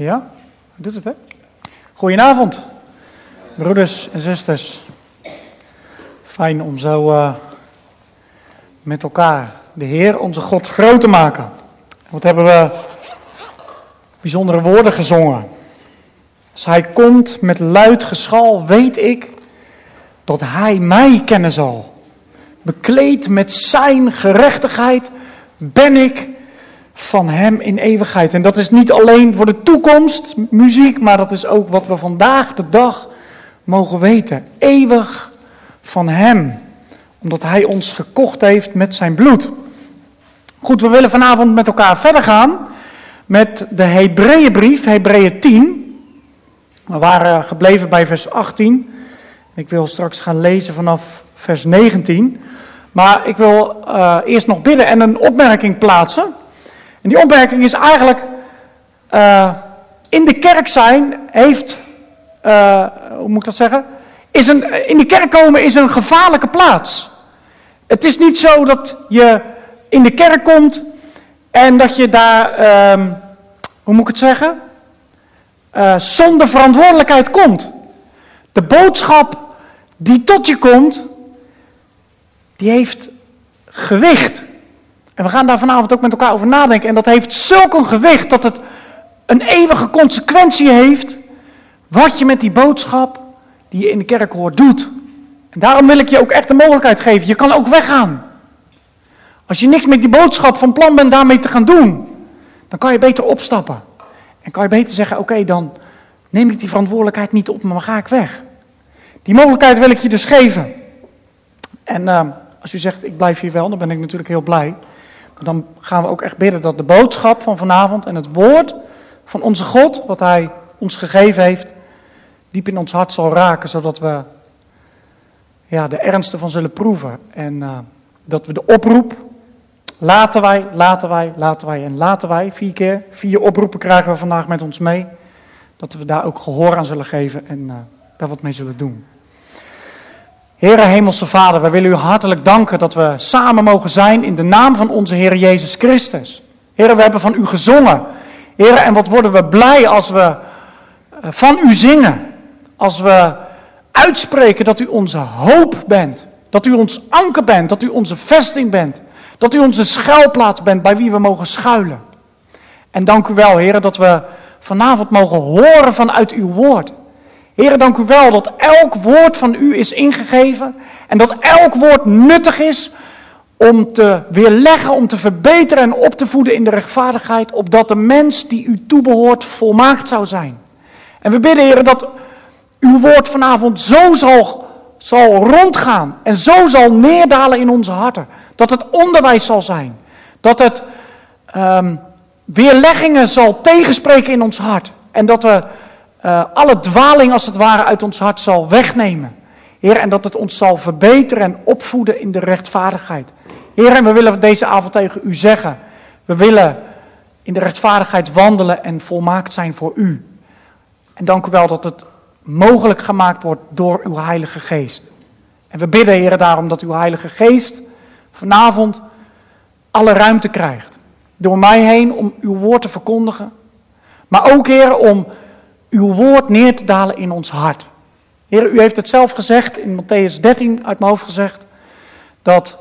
Ja, doet het hè? Goedenavond, broeders en zusters. Fijn om zo uh, met elkaar de Heer, onze God, groot te maken. Wat hebben we bijzondere woorden gezongen. Als Hij komt met luid geschal, weet ik dat Hij mij kennen zal. Bekleed met Zijn gerechtigheid ben ik van Hem in eeuwigheid. En dat is niet alleen voor de toekomst muziek, maar dat is ook wat we vandaag de dag mogen weten. Eeuwig van Hem, omdat Hij ons gekocht heeft met Zijn bloed. Goed, we willen vanavond met elkaar verder gaan met de Hebreeënbrief, Hebreeën 10. We waren gebleven bij vers 18. Ik wil straks gaan lezen vanaf vers 19. Maar ik wil uh, eerst nog bidden en een opmerking plaatsen. En die opmerking is eigenlijk, uh, in de kerk zijn heeft, uh, hoe moet ik dat zeggen? Is een, in de kerk komen is een gevaarlijke plaats. Het is niet zo dat je in de kerk komt en dat je daar, um, hoe moet ik het zeggen? Uh, zonder verantwoordelijkheid komt. De boodschap die tot je komt, die heeft gewicht. En we gaan daar vanavond ook met elkaar over nadenken. En dat heeft zulk een gewicht dat het een eeuwige consequentie heeft. Wat je met die boodschap die je in de kerk hoort doet. En daarom wil ik je ook echt de mogelijkheid geven. Je kan ook weggaan. Als je niks met die boodschap van plan bent daarmee te gaan doen, dan kan je beter opstappen. En kan je beter zeggen: Oké, dan neem ik die verantwoordelijkheid niet op, maar ga ik weg. Die mogelijkheid wil ik je dus geven. En uh, als u zegt: Ik blijf hier wel, dan ben ik natuurlijk heel blij dan gaan we ook echt bidden dat de boodschap van vanavond en het woord van onze God, wat Hij ons gegeven heeft, diep in ons hart zal raken, zodat we ja, de ernst ervan zullen proeven. En uh, dat we de oproep, laten wij, laten wij, laten wij en laten wij, vier keer, vier oproepen krijgen we vandaag met ons mee, dat we daar ook gehoor aan zullen geven en uh, daar wat mee zullen doen. Heere Hemelse Vader, wij willen u hartelijk danken dat we samen mogen zijn in de naam van onze Heer Jezus Christus. Heere, we hebben van u gezongen. Heere, en wat worden we blij als we eh, van u zingen. Als we uitspreken dat u onze hoop bent. Dat u ons anker bent, dat u onze vesting bent. Dat u onze schuilplaats bent bij wie we mogen schuilen. En dank u wel, Heere, dat we vanavond mogen horen vanuit uw woord. Heren, dank u wel dat elk woord van u is ingegeven en dat elk woord nuttig is om te weerleggen, om te verbeteren en op te voeden in de rechtvaardigheid, opdat de mens die u toebehoort volmaakt zou zijn. En we bidden, heren, dat uw woord vanavond zo zal, zal rondgaan en zo zal neerdalen in onze harten. Dat het onderwijs zal zijn. Dat het um, weerleggingen zal tegenspreken in ons hart. En dat we uh, alle dwaling als het ware uit ons hart zal wegnemen. Heer, en dat het ons zal verbeteren en opvoeden in de rechtvaardigheid. Heer, en we willen deze avond tegen u zeggen. We willen in de rechtvaardigheid wandelen en volmaakt zijn voor u. En dank u wel dat het mogelijk gemaakt wordt door uw Heilige Geest. En we bidden, Heer, daarom dat uw Heilige Geest vanavond alle ruimte krijgt. Door mij heen om uw woord te verkondigen. Maar ook, Heer, om uw woord neer te dalen in ons hart. Heer, u heeft het zelf gezegd, in Matthäus 13 uit mijn hoofd gezegd, dat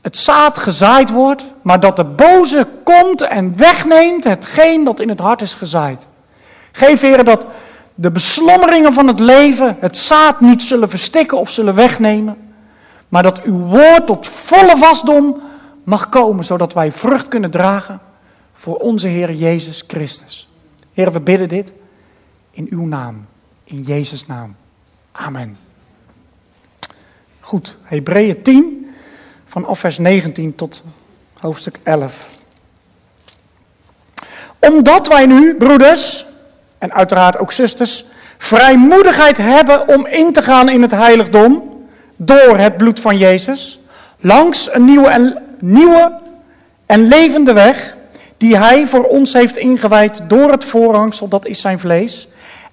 het zaad gezaaid wordt, maar dat de boze komt en wegneemt hetgeen dat in het hart is gezaaid. Geef, Heer, dat de beslommeringen van het leven het zaad niet zullen verstikken of zullen wegnemen, maar dat uw woord tot volle wasdom mag komen, zodat wij vrucht kunnen dragen voor onze Heer Jezus Christus. Heer, we bidden dit in uw naam, in Jezus' naam. Amen. Goed, Hebreeën 10, vanaf vers 19 tot hoofdstuk 11. Omdat wij nu, broeders, en uiteraard ook zusters, vrijmoedigheid hebben om in te gaan in het heiligdom door het bloed van Jezus, langs een nieuwe en, nieuwe en levende weg die Hij voor ons heeft ingewijd door het voorhangsel, dat is zijn vlees,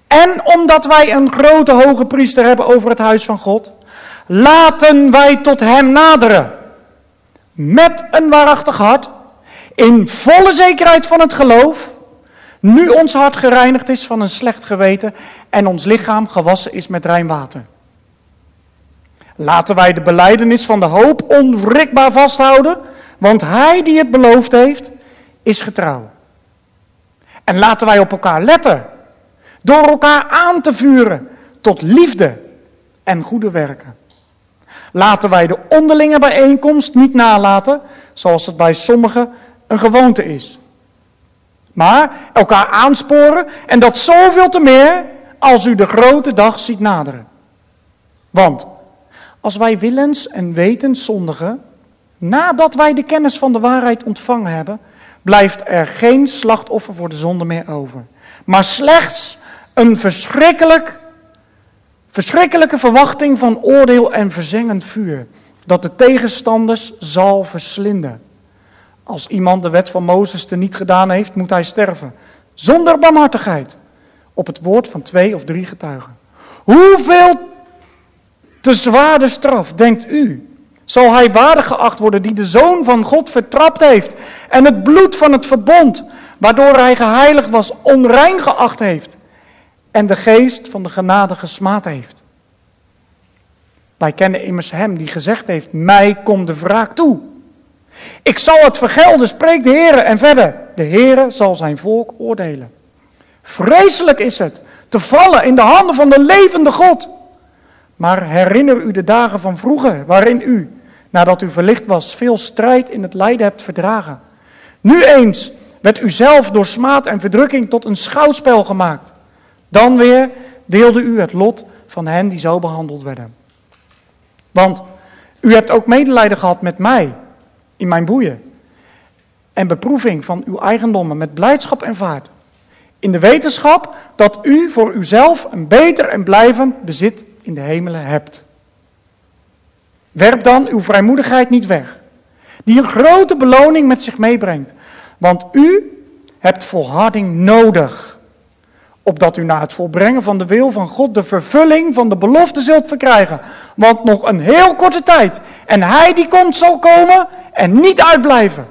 en omdat wij een grote hoge priester hebben over het huis van God, laten wij tot hem naderen. Met een waarachtig hart, in volle zekerheid van het geloof, Nu ons hart gereinigd is van een slecht geweten en ons lichaam gewassen is met rein water. Laten wij de beleidenis van de hoop onwrikbaar vasthouden, want hij die het beloofd heeft, is getrouw. En laten wij op elkaar letten, door elkaar aan te vuren tot liefde en goede werken. Laten wij de onderlinge bijeenkomst niet nalaten, zoals het bij sommigen een gewoonte is. Maar elkaar aansporen en dat zoveel te meer als u de grote dag ziet naderen. Want als wij willens en wetens zondigen, nadat wij de kennis van de waarheid ontvangen hebben, blijft er geen slachtoffer voor de zonde meer over. Maar slechts een verschrikkelijk, verschrikkelijke verwachting van oordeel en verzengend vuur, dat de tegenstanders zal verslinden. Als iemand de wet van Mozes te niet gedaan heeft, moet hij sterven. Zonder barmhartigheid. Op het woord van twee of drie getuigen. Hoeveel te zwaarde straf, denkt u, zal hij waardig geacht worden die de Zoon van God vertrapt heeft en het bloed van het verbond, waardoor hij geheiligd was, onrein geacht heeft en de geest van de genade gesmaad heeft. Wij kennen immers hem die gezegd heeft, mij komt de wraak toe. Ik zal het vergelden, spreekt de Heer. En verder, de Heer zal zijn volk oordelen. Vreselijk is het te vallen in de handen van de levende God. Maar herinner u de dagen van vroeger, waarin u, nadat u verlicht was, veel strijd in het lijden hebt verdragen. Nu eens werd u zelf door smaad en verdrukking tot een schouwspel gemaakt. Dan weer deelde u het lot van hen die zo behandeld werden. Want u hebt ook medelijden gehad met mij in mijn boeien. En beproeving van uw eigendommen met blijdschap en vaart. In de wetenschap dat u voor uzelf een beter en blijvend bezit in de hemelen hebt. Werp dan uw vrijmoedigheid niet weg, die een grote beloning met zich meebrengt. Want u hebt volharding nodig, opdat u na het volbrengen van de wil van God de vervulling van de belofte zult verkrijgen. Want nog een heel korte tijd, en hij die komt zal komen en niet uitblijven.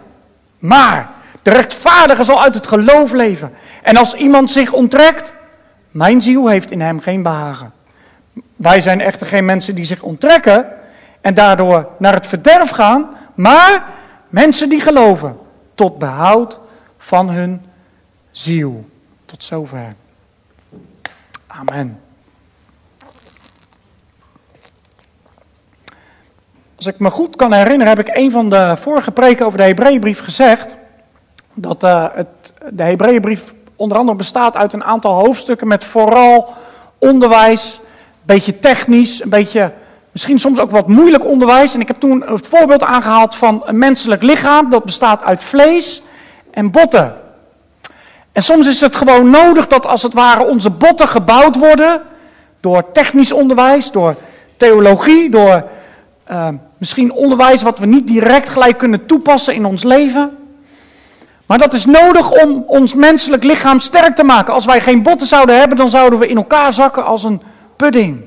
Maar de rechtvaardige zal uit het geloof leven. En als iemand zich onttrekt, mijn ziel heeft in hem geen behagen. Wij zijn echter geen mensen die zich onttrekken en daardoor naar het verderf gaan, maar mensen die geloven tot behoud van hun ziel. Tot zover. Amen. Als ik me goed kan herinneren, heb ik een van de vorige preken over de Hebreeënbrief gezegd. Dat uh, het, de Hebreeënbrief onder andere bestaat uit een aantal hoofdstukken met vooral onderwijs, een beetje technisch, een beetje misschien soms ook wat moeilijk onderwijs. En ik heb toen het voorbeeld aangehaald van een menselijk lichaam dat bestaat uit vlees en botten. En soms is het gewoon nodig dat als het ware onze botten gebouwd worden door technisch onderwijs, door theologie, door uh, misschien onderwijs wat we niet direct gelijk kunnen toepassen in ons leven. Maar dat is nodig om ons menselijk lichaam sterk te maken. Als wij geen botten zouden hebben, dan zouden we in elkaar zakken als een pudding.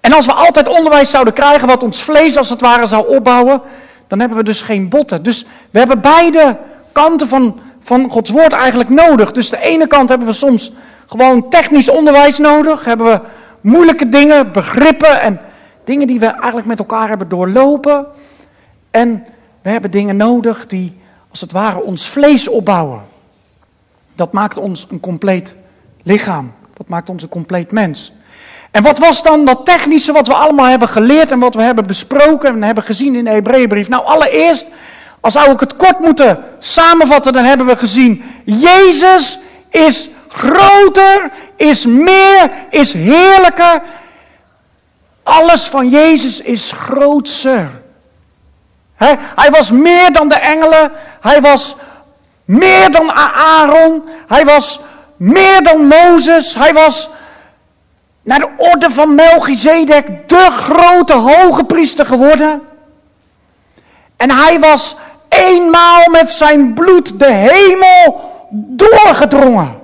En als we altijd onderwijs zouden krijgen wat ons vlees als het ware zou opbouwen, dan hebben we dus geen botten. Dus we hebben beide kanten van, van Gods woord eigenlijk nodig. Dus de ene kant hebben we soms gewoon technisch onderwijs nodig, hebben we moeilijke dingen, begrippen en Dingen die we eigenlijk met elkaar hebben doorlopen. En we hebben dingen nodig die als het ware ons vlees opbouwen. Dat maakt ons een compleet lichaam. Dat maakt ons een compleet mens. En wat was dan dat technische wat we allemaal hebben geleerd en wat we hebben besproken en hebben gezien in de Hebreeënbrief? Nou, allereerst, als zou ik het kort moeten samenvatten, dan hebben we gezien, Jezus is groter, is meer, is heerlijker alles van Jezus is grootser. hij was meer dan de engelen. Hij was meer dan Aaron. Hij was meer dan Mozes. Hij was naar de orde van Melchizedek de grote hoge priester geworden. En hij was eenmaal met zijn bloed de hemel doorgedrongen.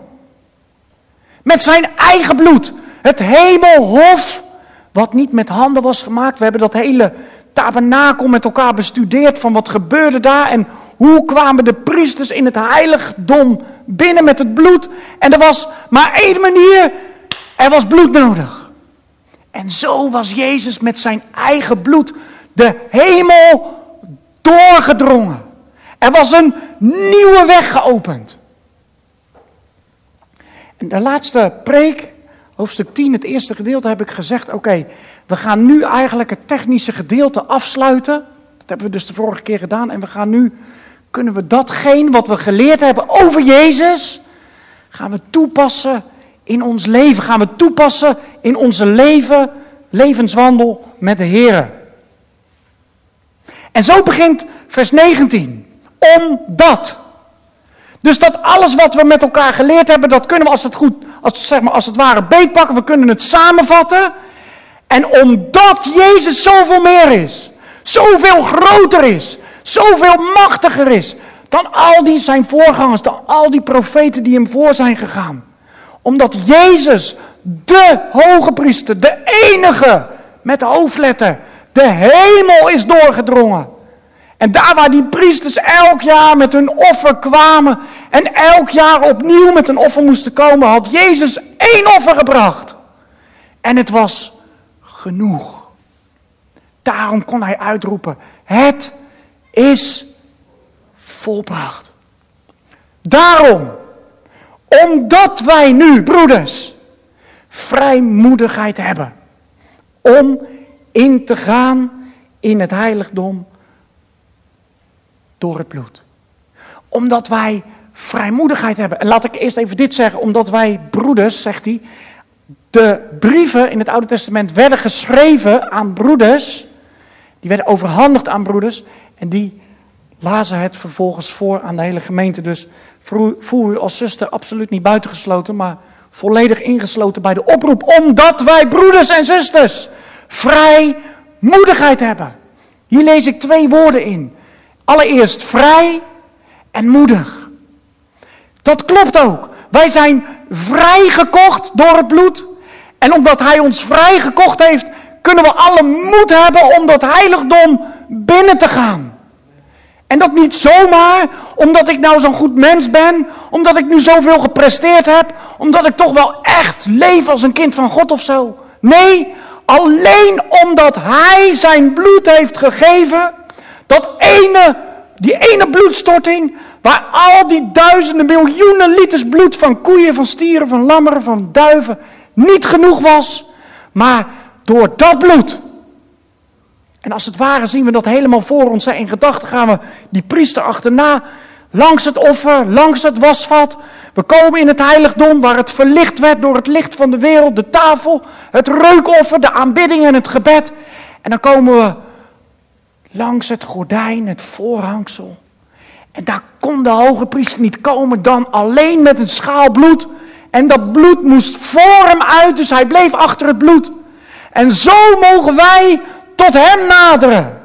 Met zijn eigen bloed. Het hemelhof wat niet met handen was gemaakt. We hebben dat hele tabernakel met elkaar bestudeerd van wat gebeurde daar en hoe kwamen de priesters in het heiligdom binnen met het bloed. En er was maar één manier. Er was bloed nodig. En zo was Jezus met zijn eigen bloed de hemel doorgedrongen. Er was een nieuwe weg geopend. En de laatste preek, hoofdstuk 10, het eerste gedeelte, heb ik gezegd: oké, we gaan nu eigenlijk het technische gedeelte afsluiten. Dat hebben we dus de vorige keer gedaan. En we gaan nu, kunnen we datgene wat we geleerd hebben over Jezus, gaan we toepassen in ons leven. Gaan we toepassen in onze leven, levenswandel met de Heer. En zo begint vers 19. Omdat. Dus dat alles wat we met elkaar geleerd hebben, dat kunnen we als het goed, als, zeg maar, als het ware beetpakken. We kunnen het samenvatten. En omdat Jezus zoveel meer is, zoveel groter is, zoveel machtiger is dan al die zijn voorgangers, dan al die profeten die hem voor zijn gegaan. Omdat Jezus, de hoge priester, de enige met de hoofdletter, de hemel is doorgedrongen. En daar waar die priesters elk jaar met hun offer kwamen en elk jaar opnieuw met een offer moesten komen, had Jezus één offer gebracht. En het was genoeg. Daarom kon hij uitroepen: Het is volbracht. Daarom, omdat wij nu, broeders, vrijmoedigheid hebben om in te gaan in het heiligdom door het bloed. Omdat wij vrijmoedigheid hebben. En laat ik eerst even dit zeggen, omdat wij broeders, zegt hij, de brieven in het Oude Testament werden geschreven aan broeders. Die werden overhandigd aan broeders. En die lazen het vervolgens voor aan de hele gemeente. Dus voel u als zuster absoluut niet buitengesloten, maar volledig ingesloten bij de oproep. Omdat wij broeders en zusters vrijmoedigheid hebben. Hier lees ik twee woorden in. Allereerst vrij en moedig. Dat klopt ook. Wij zijn vrijgekocht door het bloed. En omdat Hij ons vrijgekocht heeft, kunnen we alle moed hebben om dat heiligdom binnen te gaan. En dat niet zomaar omdat ik nou zo'n goed mens ben, omdat ik nu zoveel gepresteerd heb, omdat ik toch wel echt leef als een kind van God of zo. Nee, alleen omdat Hij zijn bloed heeft gegeven, dat ene, die ene bloedstorting, waar al die duizenden, miljoenen liters bloed van koeien, van stieren, van lammeren, van duiven niet genoeg was, maar door dat bloed. En als het ware zien we dat helemaal voor ons. In gedachten gaan we die priester achterna, langs het offer, langs het wasvat. We komen in het heiligdom waar het verlicht werd door het licht van de wereld, de tafel, het reukoffer, de aanbidding en het gebed. En dan komen we langs het gordijn, het voorhangsel. En daar kon de hoge priester niet komen dan alleen met een schaal bloed. En dat bloed moest voor hem uit, dus hij bleef achter het bloed. En zo mogen wij tot hem naderen.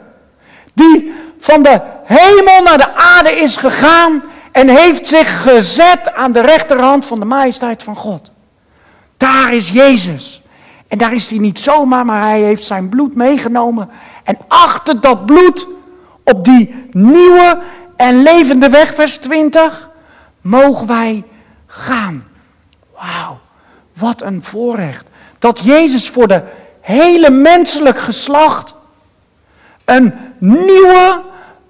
Die van de hemel naar de aarde is gegaan en heeft zich gezet aan de rechterhand van de majesteit van God. Daar is Jezus. En daar is hij niet zomaar, maar hij heeft zijn bloed meegenomen. En achter dat bloed, op die nieuwe en levende weg, vers 20, mogen wij gaan. Wauw, wat een voorrecht. Dat Jezus voor de hele menselijk geslacht een nieuwe,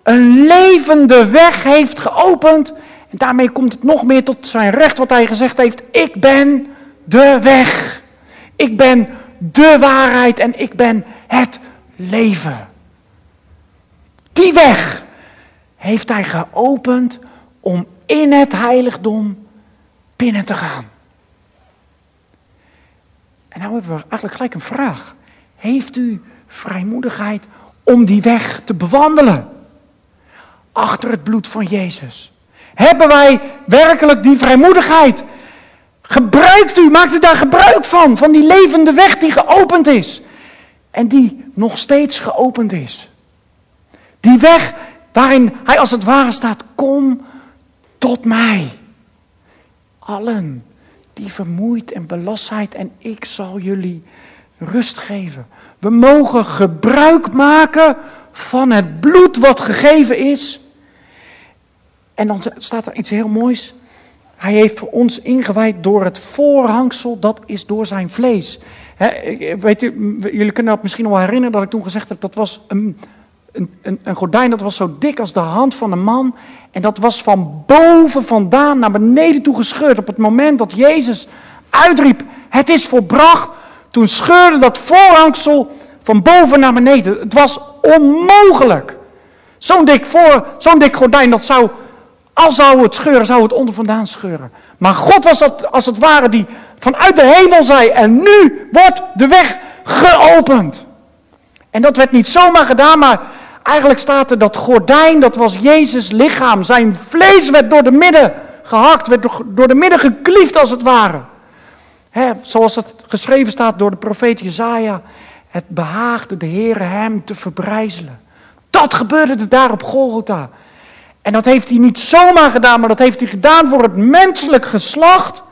een levende weg heeft geopend. En daarmee komt het nog meer tot zijn recht wat hij gezegd heeft. Ik ben de weg. Ik ben de waarheid en ik ben het leven. Die weg heeft hij geopend om in het heiligdom binnen te gaan. En nou hebben we eigenlijk gelijk een vraag. Heeft u vrijmoedigheid om die weg te bewandelen? Achter het bloed van Jezus. Hebben wij werkelijk die vrijmoedigheid? Gebruikt u, maakt u daar gebruik van, van die levende weg die geopend is. En die nog steeds geopend is. Die weg waarin hij als het ware staat, kom tot mij. Allen die vermoeid en belast zijn en ik zal jullie rust geven. We mogen gebruik maken van het bloed wat gegeven is. En dan staat er iets heel moois. Hij heeft voor ons ingewijd door het voorhangsel, dat is door zijn vlees. weet u, jullie kunnen dat misschien wel herinneren dat ik toen gezegd heb, dat was een, een, een, een gordijn dat was zo dik als de hand van een man. En dat was van boven vandaan naar beneden toe gescheurd. Op het moment dat Jezus uitriep, het is volbracht, toen scheurde dat voorhangsel van boven naar beneden. Het was onmogelijk. Zo'n dik, voor, zo'n dik gordijn, dat zou, als zou het scheuren, zou het onder vandaan scheuren. Maar God was dat als het ware die vanuit de hemel zei, en nu wordt de weg geopend. En dat werd niet zomaar gedaan, maar eigenlijk staat er dat gordijn, dat was Jezus lichaam. Zijn vlees werd door de midden gehakt, werd door de midden gekliefd als het ware. zoals het geschreven staat door de profeet Jezaja. Het behaagde de Heere hem te verbrijzelen. Dat gebeurde er daar op Golgotha. En dat heeft hij niet zomaar gedaan, maar dat heeft hij gedaan voor het menselijk geslacht.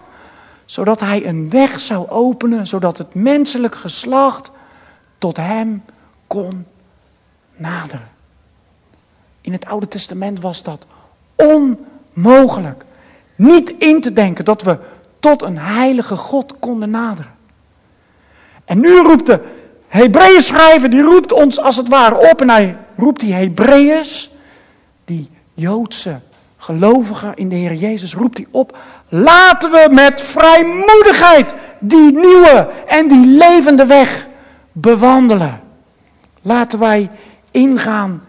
Zodat hij een weg zou openen, zodat het menselijk geslacht tot hem kon naderen. In het Oude Testament was dat onmogelijk. Niet in te denken dat we tot een heilige God konden naderen. En nu roept de Hebreeën schrijver, die roept ons als het ware op en hij roept die Hebreeërs, die Joodse gelovigen in de Heer Jezus, roept hij op. Laten we met vrijmoedigheid die nieuwe en die levende weg bewandelen. Laten wij ingaan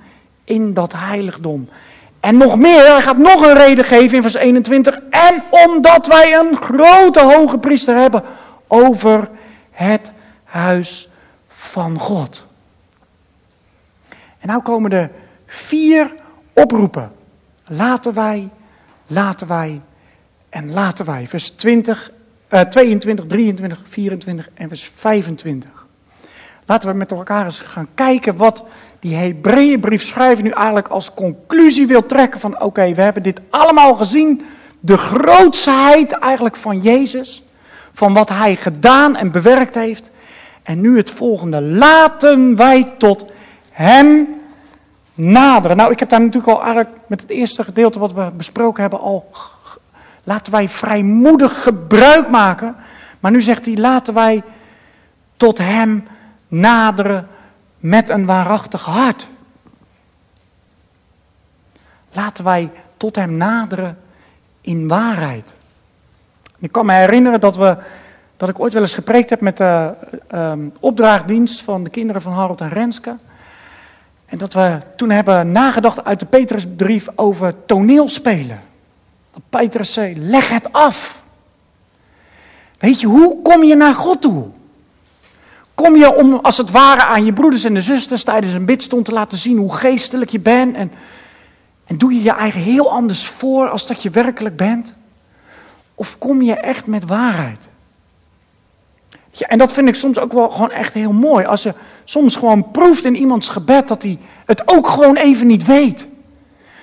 in dat heiligdom. En nog meer, hij gaat nog een reden geven in vers 21. En omdat wij een grote hoge priester hebben over het huis van God. En nou komen er vier oproepen. Laten wij, laten wij en laten wij. Vers 20, uh, 22, 23, 24 en vers 25. Laten we met elkaar eens gaan kijken wat die Hebreeënbrief schrijver nu eigenlijk als conclusie wil trekken van oké, we hebben dit allemaal gezien. De grootsheid eigenlijk van Jezus. Van wat hij gedaan en bewerkt heeft. En nu het volgende. Laten wij tot hem naderen. Nou, ik heb daar natuurlijk al eigenlijk met het eerste gedeelte wat we besproken hebben al. Laten wij vrijmoedig gebruik maken. Maar nu zegt hij, laten wij tot hem naderen met een waarachtig hart. Laten wij tot hem naderen in waarheid. Ik kan me herinneren dat, we, dat ik ooit wel eens gepreekt heb met de um, opdrachtdienst van de kinderen van Harold en Renske. En dat we toen hebben nagedacht uit de Petrusbrief over toneelspelen. Dat Petrus zei, leg het af. Weet je, hoe kom je naar God toe? Kom je om als het ware aan je broeders en de zusters tijdens een bidstond te laten zien hoe geestelijk je bent? En, en doe je je eigen heel anders voor als dat je werkelijk bent? Of kom je echt met waarheid? En dat vind ik soms ook wel gewoon echt heel mooi. Als je soms gewoon proeft in iemands gebed dat hij het ook gewoon even niet weet.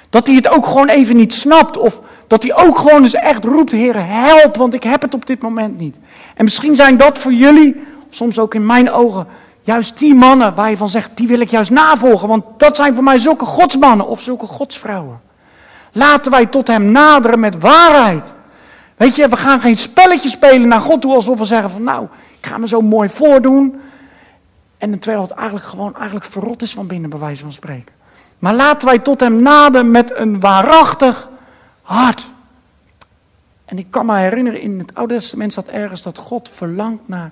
Dat hij het ook gewoon even niet snapt. Of dat hij ook gewoon eens echt roept, Heer, help, want ik heb het op dit moment niet. En misschien zijn dat voor jullie soms ook in mijn ogen, juist die mannen waar je van zegt, die wil ik juist navolgen, want dat zijn voor mij zulke godsmannen of zulke godsvrouwen. Laten wij tot hem naderen met waarheid. Weet je, we gaan geen spelletje spelen naar God toe alsof we zeggen van nou, ik ga me zo mooi voordoen. En terwijl het eigenlijk gewoon eigenlijk verrot is van binnen, bij wijze van spreken. Maar laten wij tot hem naderen met een waarachtig hart. En ik kan me herinneren, in het Oude Testament staat ergens dat God verlangt naar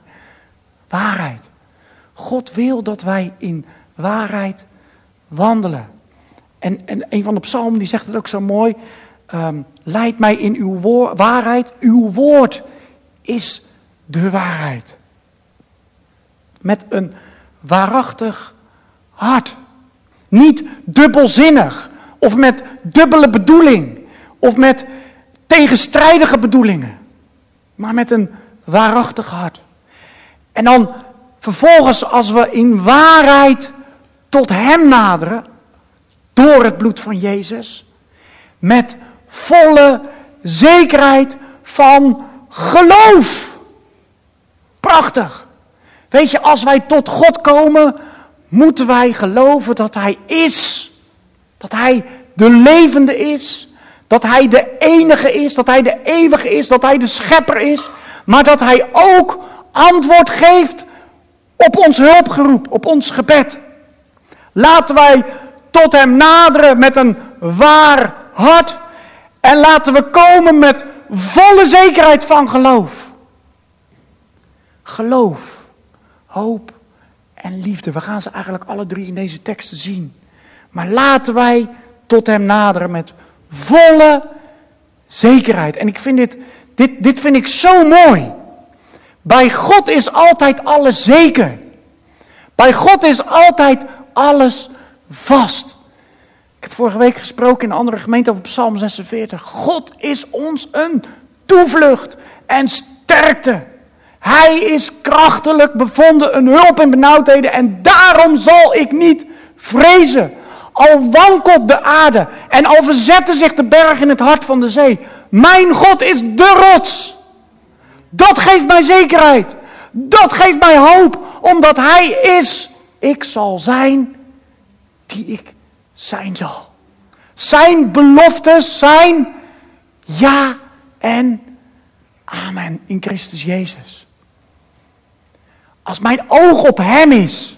waarheid. God wil dat wij in waarheid wandelen. En, en een van de psalmen die zegt het ook zo mooi. Um, leid mij in uw waarheid. Uw woord is de waarheid. Met een waarachtig hart. Niet dubbelzinnig. Of met dubbele bedoeling. Of met tegenstrijdige bedoelingen. Maar met een waarachtig hart. En dan vervolgens, als we in waarheid tot Hem naderen, door het bloed van Jezus, met volle zekerheid van geloof. Prachtig. Weet je, als wij tot God komen, moeten wij geloven dat Hij is. Dat Hij de levende is. dat Hij de enige is, dat Hij de eeuwige is, dat Hij de schepper is, maar dat Hij ook antwoord geeft op ons hulpgeroep, op ons gebed. Laten wij tot Hem naderen met een waar hart en laten we komen met volle zekerheid van geloof. Geloof, hoop en liefde. We gaan ze eigenlijk alle drie in deze teksten zien. Maar laten wij tot Hem naderen met volle zekerheid. En ik vind dit, dit, dit vind ik zo mooi. Bij God is altijd alles zeker. Bij God is altijd alles vast. Ik heb vorige week gesproken in een andere gemeente over Psalm 46. God is ons een toevlucht en sterkte. Hij is krachtelijk bevonden, een hulp in benauwdheden en daarom zal ik niet vrezen. Al wankelt de aarde en al verzetten zich de bergen in het hart van de zee. Mijn God is de rots. Dat geeft mij zekerheid. Dat geeft mij hoop, omdat Hij is. Ik zal zijn die ik zijn zal. Zijn beloftes zijn ja en amen in Christus Jezus. Als mijn oog op Hem is,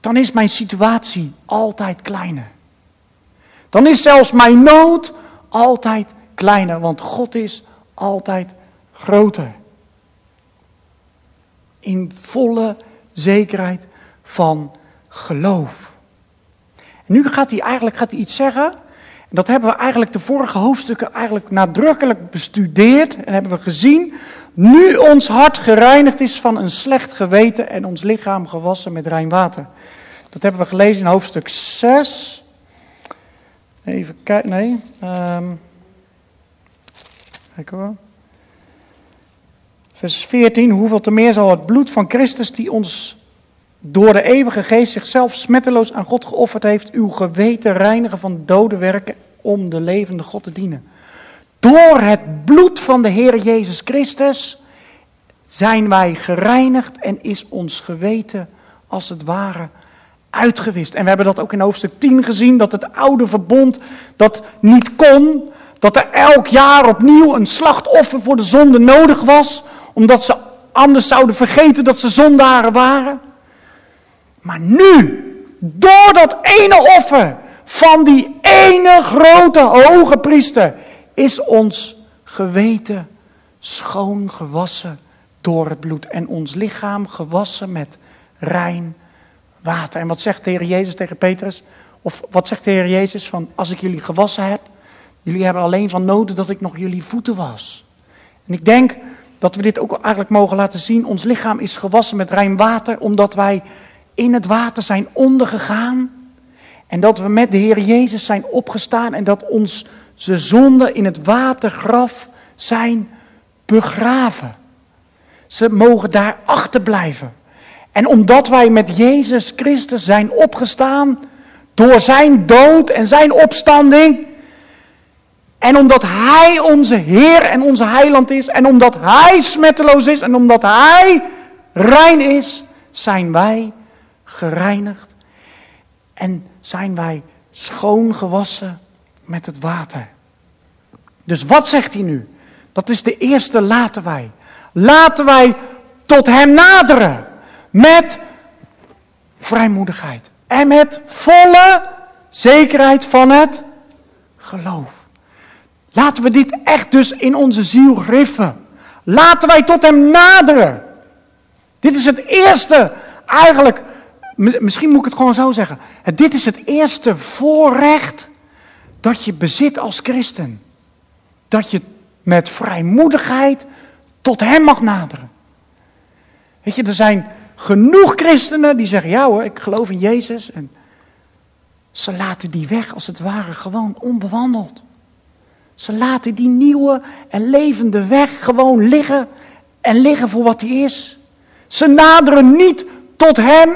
dan is mijn situatie altijd kleiner. Dan is zelfs mijn nood altijd kleiner, want God is altijd groter. In volle zekerheid van geloof. En nu gaat hij eigenlijk gaat hij iets zeggen. En dat hebben we eigenlijk de vorige hoofdstukken eigenlijk nadrukkelijk bestudeerd en hebben we gezien. Nu ons hart gereinigd is van een slecht geweten en ons lichaam gewassen met rein water. Dat hebben we gelezen in hoofdstuk 6. Even kijken, nee. Um, kijk. Vers 14. Hoeveel te meer zal het bloed van Christus die ons door de eeuwige geest zichzelf smetteloos aan God geofferd heeft, uw geweten reinigen van dode werken om de levende God te dienen. Door het bloed van de Heer Jezus Christus zijn wij gereinigd en is ons geweten als het ware uitgewist. En we hebben dat ook in hoofdstuk 10 gezien, dat het oude verbond dat niet kon, dat er elk jaar opnieuw een slachtoffer voor de zonde nodig was, omdat ze anders zouden vergeten dat ze zondaren waren. Maar nu, door dat ene offer van die ene grote hoge priester, is ons geweten schoon gewassen door het bloed en ons lichaam gewassen met rein water. En wat zegt de Heer Jezus tegen Petrus? Of wat zegt de Heer Jezus van als ik jullie gewassen heb, jullie hebben alleen van noden dat ik nog jullie voeten was. En ik denk dat we dit ook eigenlijk mogen laten zien. Ons lichaam is gewassen met rein water omdat wij in het water zijn ondergegaan. En dat we met de Heer Jezus zijn opgestaan en dat onze zonden in het watergraf zijn begraven. Ze mogen daar achterblijven. En omdat wij met Jezus Christus zijn opgestaan door zijn dood en zijn opstanding. En omdat Hij onze Heer en onze Heiland is. En omdat Hij smetteloos is. En omdat Hij rein is. Zijn wij gereinigd en zijn wij schoongewassen met het water. Dus wat zegt hij nu? Dat is de eerste laten wij. Laten wij tot hem naderen met vrijmoedigheid en met volle zekerheid van het geloof. Laten we dit echt dus in onze ziel griffen. Laten wij tot hem naderen. Dit is het eerste eigenlijk Misschien moet ik het gewoon zo zeggen. Dit is het eerste voorrecht dat je bezit als christen. Dat je met vrijmoedigheid tot Hem mag naderen. Weet je, er zijn genoeg christenen die zeggen: Ja hoor, ik geloof in Jezus. En ze laten die weg als het ware gewoon onbewandeld. Ze laten die nieuwe en levende weg gewoon liggen en liggen voor wat hij is. Ze naderen niet tot Hem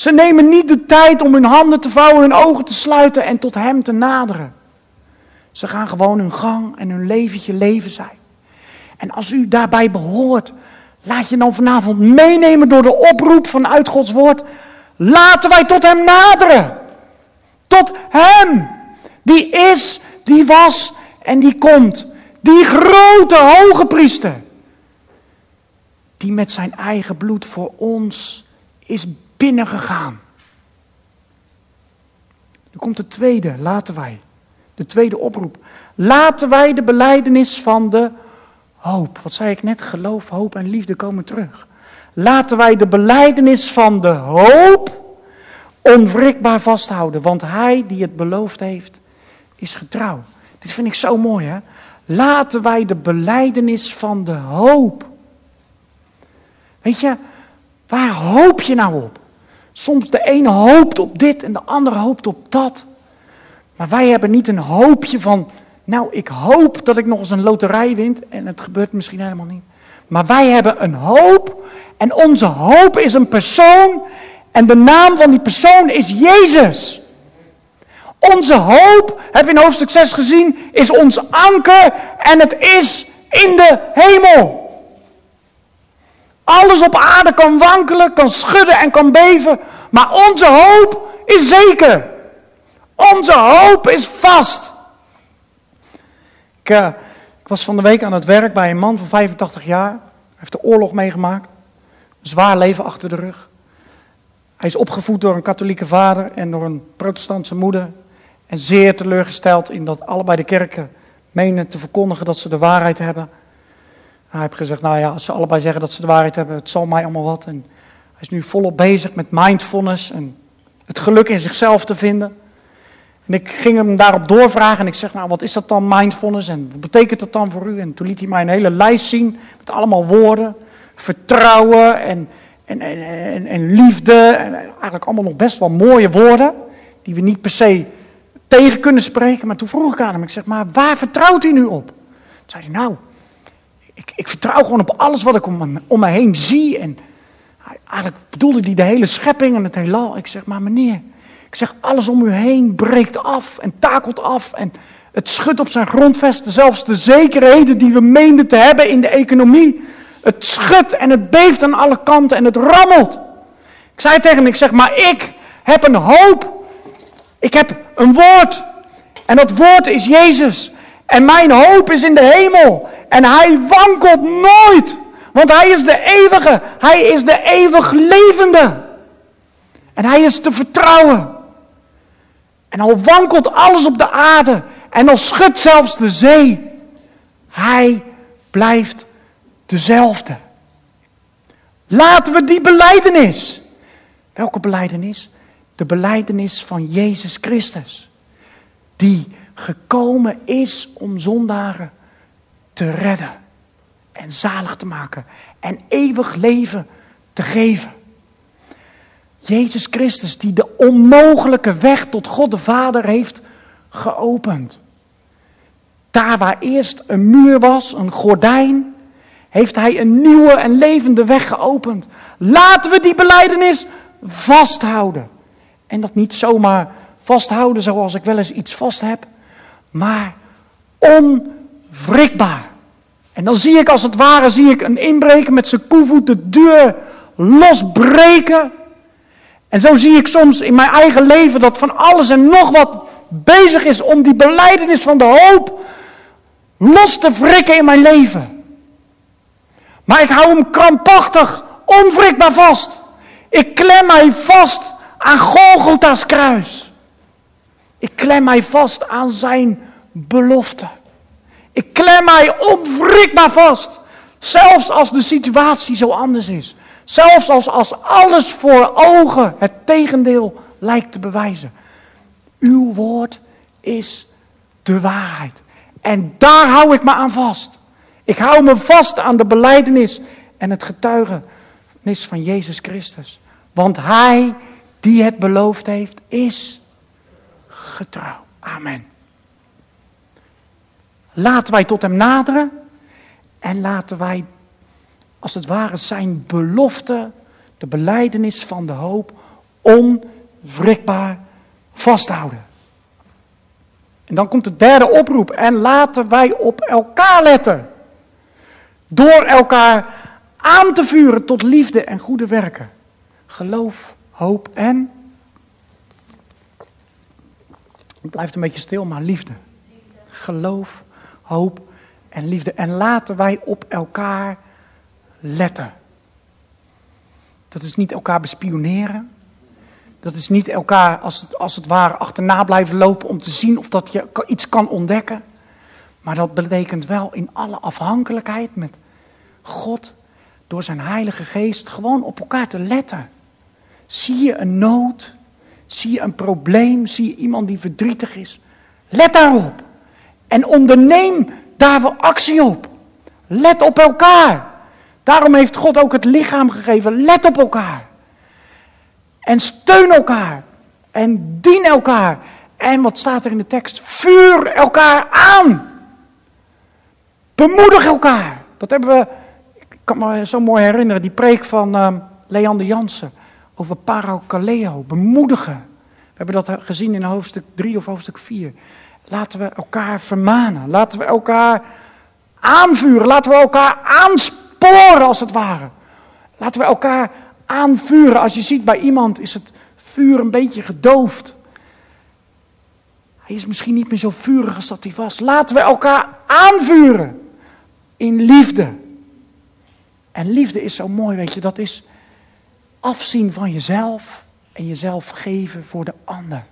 ze nemen niet de tijd om hun handen te vouwen, hun ogen te sluiten en tot Hem te naderen. Ze gaan gewoon hun gang en hun leventje leven zijn. En als u daarbij behoort, laat je dan vanavond meenemen door de oproep vanuit Gods woord. Laten wij tot Hem naderen. Tot Hem. Die is, die was en die komt. Die grote hoge priester. Die met zijn eigen bloed voor ons is binnengegaan. Dan komt de tweede, laten wij. De tweede oproep. Laten wij de beleidenis van de hoop. Wat zei ik net? Geloof, hoop en liefde komen terug. Laten wij de beleidenis van de hoop onwrikbaar vasthouden. Want hij die het beloofd heeft, is getrouw. Dit vind ik zo mooi hè. Laten wij de beleidenis van de hoop. Weet je, waar hoop je nou op? Soms de ene hoopt op dit en de andere hoopt op dat. Maar wij hebben niet een hoopje van, nou ik hoop dat ik nog eens een loterij win en het gebeurt misschien helemaal niet. Maar wij hebben een hoop en onze hoop is een persoon en de naam van die persoon is Jezus. Onze hoop, hebben we in hoofdstuk 6 gezien, is ons anker en het is in de hemel. Alles op aarde kan wankelen, kan schudden en kan beven, maar onze hoop is zeker. Onze hoop is vast. Ik, uh, ik, was van de week aan het werk bij een man van 85 jaar. Hij heeft de oorlog meegemaakt. Een zwaar leven achter de rug. Hij is opgevoed door een katholieke vader en door een protestantse moeder. En zeer teleurgesteld in dat allebei de kerken menen te verkondigen dat ze de waarheid hebben. Hij heeft gezegd, nou ja, als ze allebei zeggen dat ze de waarheid hebben, het zal mij allemaal wat. En hij is nu volop bezig met mindfulness en het geluk in zichzelf te vinden. En ik ging hem daarop doorvragen en ik zeg, nou wat is dat dan mindfulness en wat betekent dat dan voor u? En toen liet hij mij een hele lijst zien met allemaal woorden. Vertrouwen en, en, en, en, liefde en eigenlijk allemaal nog best wel mooie woorden. Die we niet per se tegen kunnen spreken. Maar toen vroeg ik aan hem, ik zeg, maar waar vertrouwt u nu op? Toen zei hij, nou, ik, ik vertrouw gewoon op alles wat ik om om me heen zie. En eigenlijk bedoelde hij de hele schepping en het heelal. Ik zeg, maar meneer, ik zeg, alles om u heen breekt af en takelt af. En het schudt op zijn grondvesten. Zelfs de zekerheden die we meenden te hebben in de economie. Het schudt en het beeft aan alle kanten en het rammelt. Ik zei tegen hem, ik zeg, maar ik heb een hoop. Ik heb een woord. En dat woord is Jezus. En mijn hoop is in de hemel. En hij wankelt nooit. Want hij is de eeuwige. Hij is de eeuwig levende. En hij is te vertrouwen. En al wankelt alles op de aarde. En al schudt zelfs de zee. Hij blijft dezelfde. Laten we die beleidenis. Welke beleidenis? De beleidenis van Jezus Christus. Die gekomen is om zondaren te redden en zalig te maken en eeuwig leven te geven. Jezus Christus die de onmogelijke weg tot God de Vader heeft geopend. Daar waar eerst een muur was, een gordijn, heeft hij een nieuwe en levende weg geopend. Laten we die beleidenis vasthouden. En dat niet zomaar vasthouden zoals ik wel eens iets vast heb, maar onwrikbaar. En dan zie ik als het ware zie ik een inbreker met zijn koevoet de deur losbreken. En zo zie ik soms in mijn eigen leven dat van alles en nog wat bezig is om die beleidenis van de hoop los te wrikken in mijn leven. Maar ik hou hem krampachtig, onwrikbaar vast. Ik klem mij vast aan Golgotha's kruis. Ik klem mij vast aan zijn belofte. Ik klem mij onwrikbaar vast. Zelfs als de situatie zo anders is. Zelfs als, als alles voor ogen het tegendeel lijkt te bewijzen. Uw woord is de waarheid. En daar hou ik me aan vast. Ik hou me vast aan de beleidenis en het getuigenis van Jezus Christus. Want Hij die het beloofd heeft, is getrouw. Amen. Laten wij tot Hem naderen en laten wij, als het ware, Zijn belofte, de beleidenis van de hoop, onwrikbaar vasthouden. En dan komt de derde oproep. En laten wij op elkaar letten. Door elkaar aan te vuren tot liefde en goede werken. Geloof, hoop en Het blijft een beetje stil, maar liefde. Geloof, hoop en liefde. En laten wij op elkaar letten. Dat is niet elkaar bespioneren. Dat is niet elkaar als het, als het ware achterna blijven lopen om te zien of dat je iets kan ontdekken. Maar dat betekent wel in alle afhankelijkheid met God, door zijn Heilige Geest, gewoon op elkaar te letten. Zie je een nood? Zie je een probleem? Zie je iemand die verdrietig is? Let daarop. En onderneem daar wel actie op. Let op elkaar. Daarom heeft God ook het lichaam gegeven. Let op elkaar. En steun elkaar. En dien elkaar. En wat staat er in de tekst? Vuur elkaar aan. Bemoedig elkaar. Dat hebben we, ik kan me zo mooi herinneren, die preek van uh, Leander Jansen over parakaleo, bemoedigen. We hebben dat gezien in hoofdstuk 3 of hoofdstuk 4. Laten we elkaar vermanen. Laten we elkaar aanvuren. Laten we elkaar aansporen als het ware. Laten we elkaar aanvuren. Als je ziet bij iemand is het vuur een beetje gedoofd. Hij is misschien niet meer zo vurig als dat hij was. Laten we elkaar aanvuren in liefde. En liefde is zo mooi, weet je, dat is afzien van jezelf en jezelf geven voor de ander.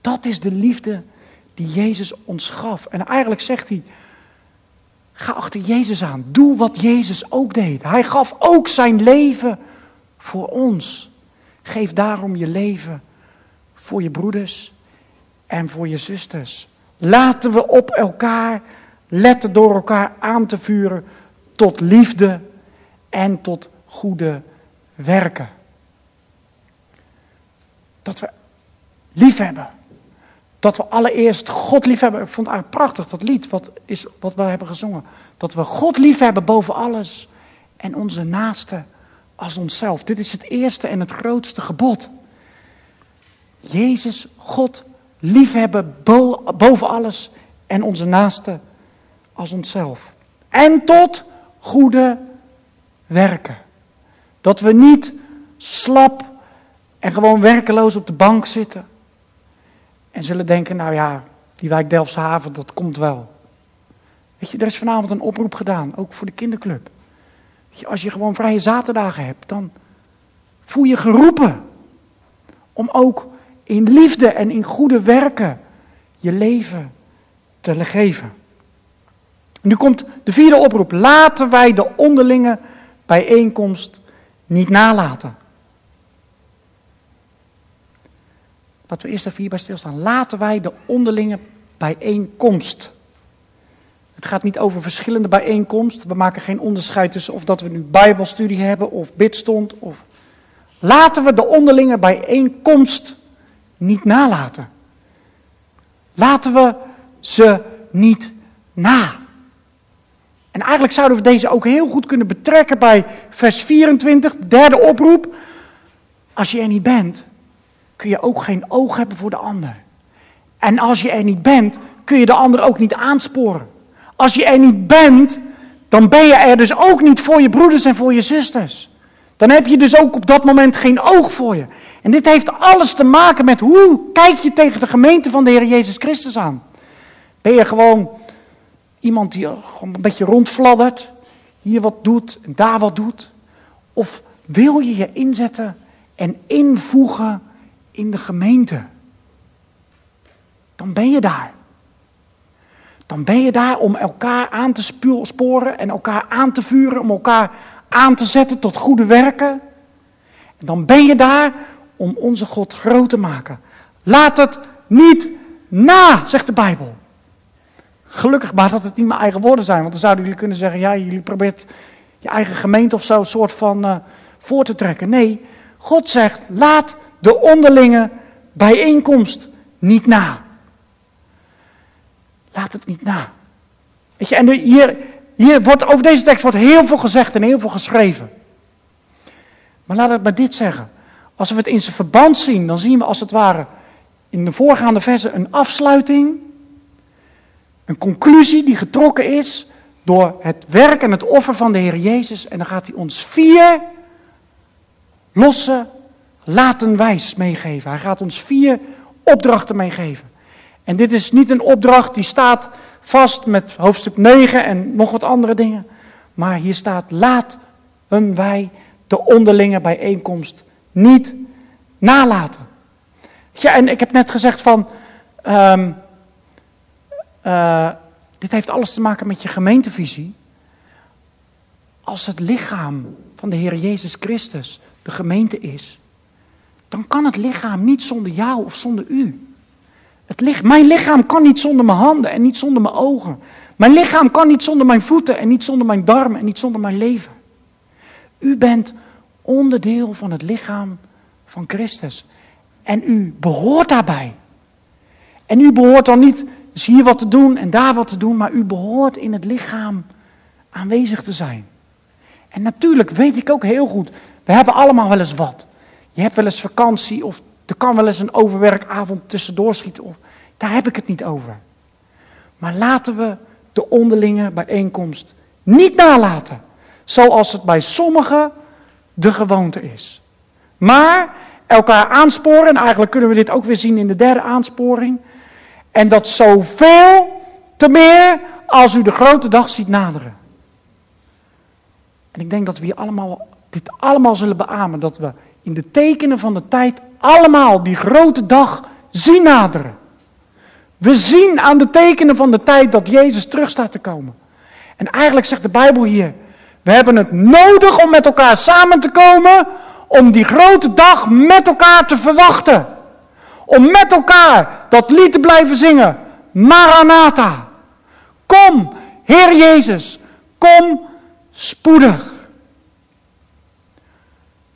Dat is de liefde die Jezus ons gaf. En eigenlijk zegt hij, ga achter Jezus aan. Doe wat Jezus ook deed. Hij gaf ook zijn leven voor ons. Geef daarom je leven voor je broeders en voor je zusters. Laten we op elkaar letten door elkaar aan te vuren tot liefde en tot goede werken. Dat we lief hebben. Dat we allereerst God lief hebben. Ik vond het eigenlijk prachtig, dat lied wat, is, wat we hebben gezongen. Dat we God lief hebben boven alles. En onze naaste als onszelf. Dit is het eerste en het grootste gebod. Jezus, God liefhebben boven alles en onze naaste als onszelf. En tot goede werken. Dat we niet slap en gewoon werkeloos op de bank zitten. En zullen denken, nou ja, die wijk Delfshaven, dat komt wel. Weet je, er is vanavond een oproep gedaan, ook voor de kinderclub. Als je gewoon vrije zaterdagen hebt, dan voel je geroepen om ook in liefde en in goede werken je leven te geven. Nu komt de vierde oproep. Laten wij de onderlinge bijeenkomst niet nalaten. Laten we eerst even hierbij stilstaan. Laten wij de onderlinge bijeenkomst. Het gaat niet over verschillende bijeenkomsten. We maken geen onderscheid tussen of dat we nu Bijbelstudie hebben of bidstond. Of... Laten we de onderlinge bijeenkomst niet nalaten. Laten we ze niet na. En eigenlijk zouden we deze ook heel goed kunnen betrekken bij vers 24, derde oproep. Als je er niet bent, kun je ook geen oog hebben voor de ander. En als je er niet bent, kun je de ander ook niet aansporen. Als je er niet bent, dan ben je er dus ook niet voor je broeders en voor je zusters. Dan heb je dus ook op dat moment geen oog voor je. En dit heeft alles te maken met hoe kijk je tegen de gemeente van de Heer Jezus Christus aan. Ben je gewoon iemand die een beetje rondfladdert, hier wat doet en daar wat doet? Of wil je je inzetten en invoegen in de gemeente? Dan ben je daar. Dan ben je daar om elkaar aan te sporen en elkaar aan te vuren, om elkaar aan te zetten tot goede werken. En dan ben je daar om onze God groot te maken. Laat het niet na, zegt de Bijbel. Gelukkig maar dat het niet mijn eigen woorden zijn, want dan zouden jullie kunnen zeggen, ja, jullie probeert je eigen gemeente of zo soort van uh, voor te trekken. Nee, God zegt, laat de onderlinge bijeenkomst niet na. Laat het niet na. Weet je, en hier, hier wordt, over deze tekst wordt heel veel gezegd en heel veel geschreven. Maar laat het maar dit zeggen. Als we het in zijn verband zien, dan zien we als het ware in de voorgaande versen een afsluiting, een conclusie die getrokken is door het werk en het offer van de Heer Jezus. En dan gaat hij ons vier losse laten wijs meegeven. Hij gaat ons vier opdrachten meegeven. En dit is niet een opdracht die staat vast met hoofdstuk 9 en nog wat andere dingen. Maar hier staat: laten wij de onderlinge bijeenkomst niet nalaten. Ja, en ik heb net gezegd van. Um, uh, dit heeft alles te maken met je gemeentevisie. Als het lichaam van de Heer Jezus Christus de gemeente is, dan kan het lichaam niet zonder jou of zonder u. Het mijn lichaam kan niet zonder mijn handen en niet zonder mijn ogen. Mijn lichaam kan niet zonder mijn voeten en niet zonder mijn darmen en niet zonder mijn leven. U bent onderdeel van het lichaam van Christus. En u behoort daarbij. En u behoort dan niet dus hier wat te doen en daar wat te doen, maar u behoort in het lichaam aanwezig te zijn. En natuurlijk weet ik ook heel goed, we hebben allemaal wel eens wat. Je hebt wel eens vakantie of er kan wel eens een overwerkavond tussendoor schieten. Of, daar heb ik het niet over. Maar laten we de onderlinge bijeenkomst niet nalaten. Zoals het bij sommigen de gewoonte is. Maar elkaar aansporen, en eigenlijk kunnen we dit ook weer zien in de derde aansporing. En dat zoveel te meer als u de grote dag ziet naderen. En ik denk dat we hier allemaal, dit allemaal zullen beamen. Dat we in de tekenen van de tijd allemaal die grote dag zien naderen. We zien aan de tekenen van de tijd dat Jezus terug staat te komen. En eigenlijk zegt de Bijbel hier, we hebben het nodig om met elkaar samen te komen, om die grote dag met elkaar te verwachten. Om met elkaar dat lied te blijven zingen. Maranatha. Kom, Heer Jezus, kom spoedig.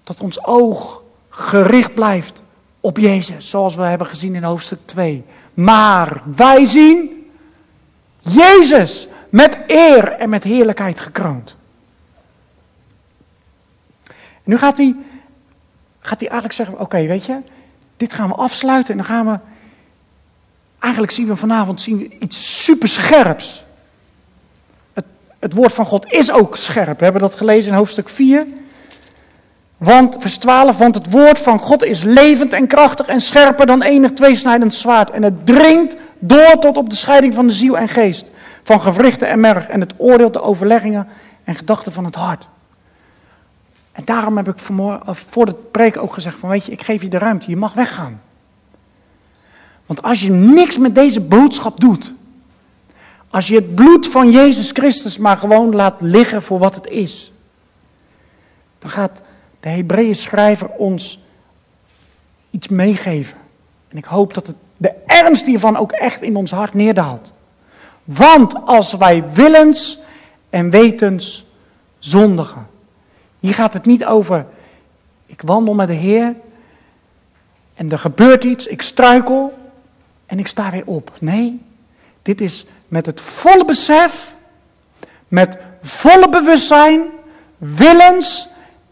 Dat ons oog gericht blijft op Jezus, zoals we hebben gezien in hoofdstuk 2. Maar wij zien Jezus met eer en met heerlijkheid gekroond. Nu gaat hij, gaat hij eigenlijk zeggen: Oké, weet je, dit gaan we afsluiten en dan gaan we. Eigenlijk zien we vanavond zien we iets superscherps. Het, het woord van God is ook scherp. We hebben dat gelezen in hoofdstuk 4. Want, vers 12, want het woord van God is levend en krachtig en scherper dan enig tweesnijdend zwaard. En het dringt door tot op de scheiding van de ziel en geest. Van gewrichten en merg. En het oordeelt de overleggingen en gedachten van het hart. En daarom heb ik voor de preek ook gezegd van weet je, ik geef je de ruimte, je mag weggaan. Want als je niks met deze boodschap doet, als je het bloed van Jezus Christus maar gewoon laat liggen voor wat het is, dan gaat de Hebreeën schrijver ons iets meegeven. En ik hoop dat het, de ernst hiervan ook echt in ons hart neerdaalt. Want als wij willens en wetens zondigen, hier gaat het niet over, ik wandel met de Heer en er gebeurt iets, ik struikel en ik sta weer op. Nee, dit is met het volle besef, met volle bewustzijn, willens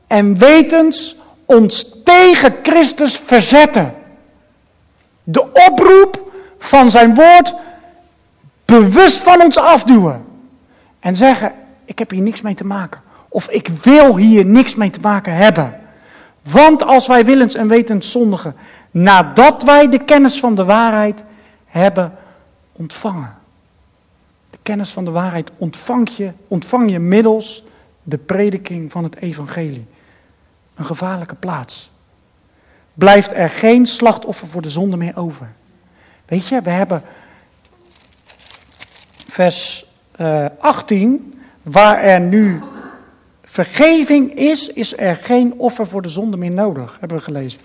en wetens ons tegen Christus verzetten. De oproep van zijn woord bewust van ons afduwen. En zeggen, ik heb hier niks mee te maken. Of ik wil hier niks mee te maken hebben. Want als wij willens en wetens zondigen, nadat wij de kennis van de waarheid hebben ontvangen. De kennis van de waarheid ontvang je, ontvang je middels de prediking van het evangelie. Een gevaarlijke plaats. Blijft er geen slachtoffer voor de zonde meer over. Weet je, we hebben vers uh, eh, 18, waar er nu vergeving is, is er geen offer voor de zonde meer nodig, hebben we gelezen.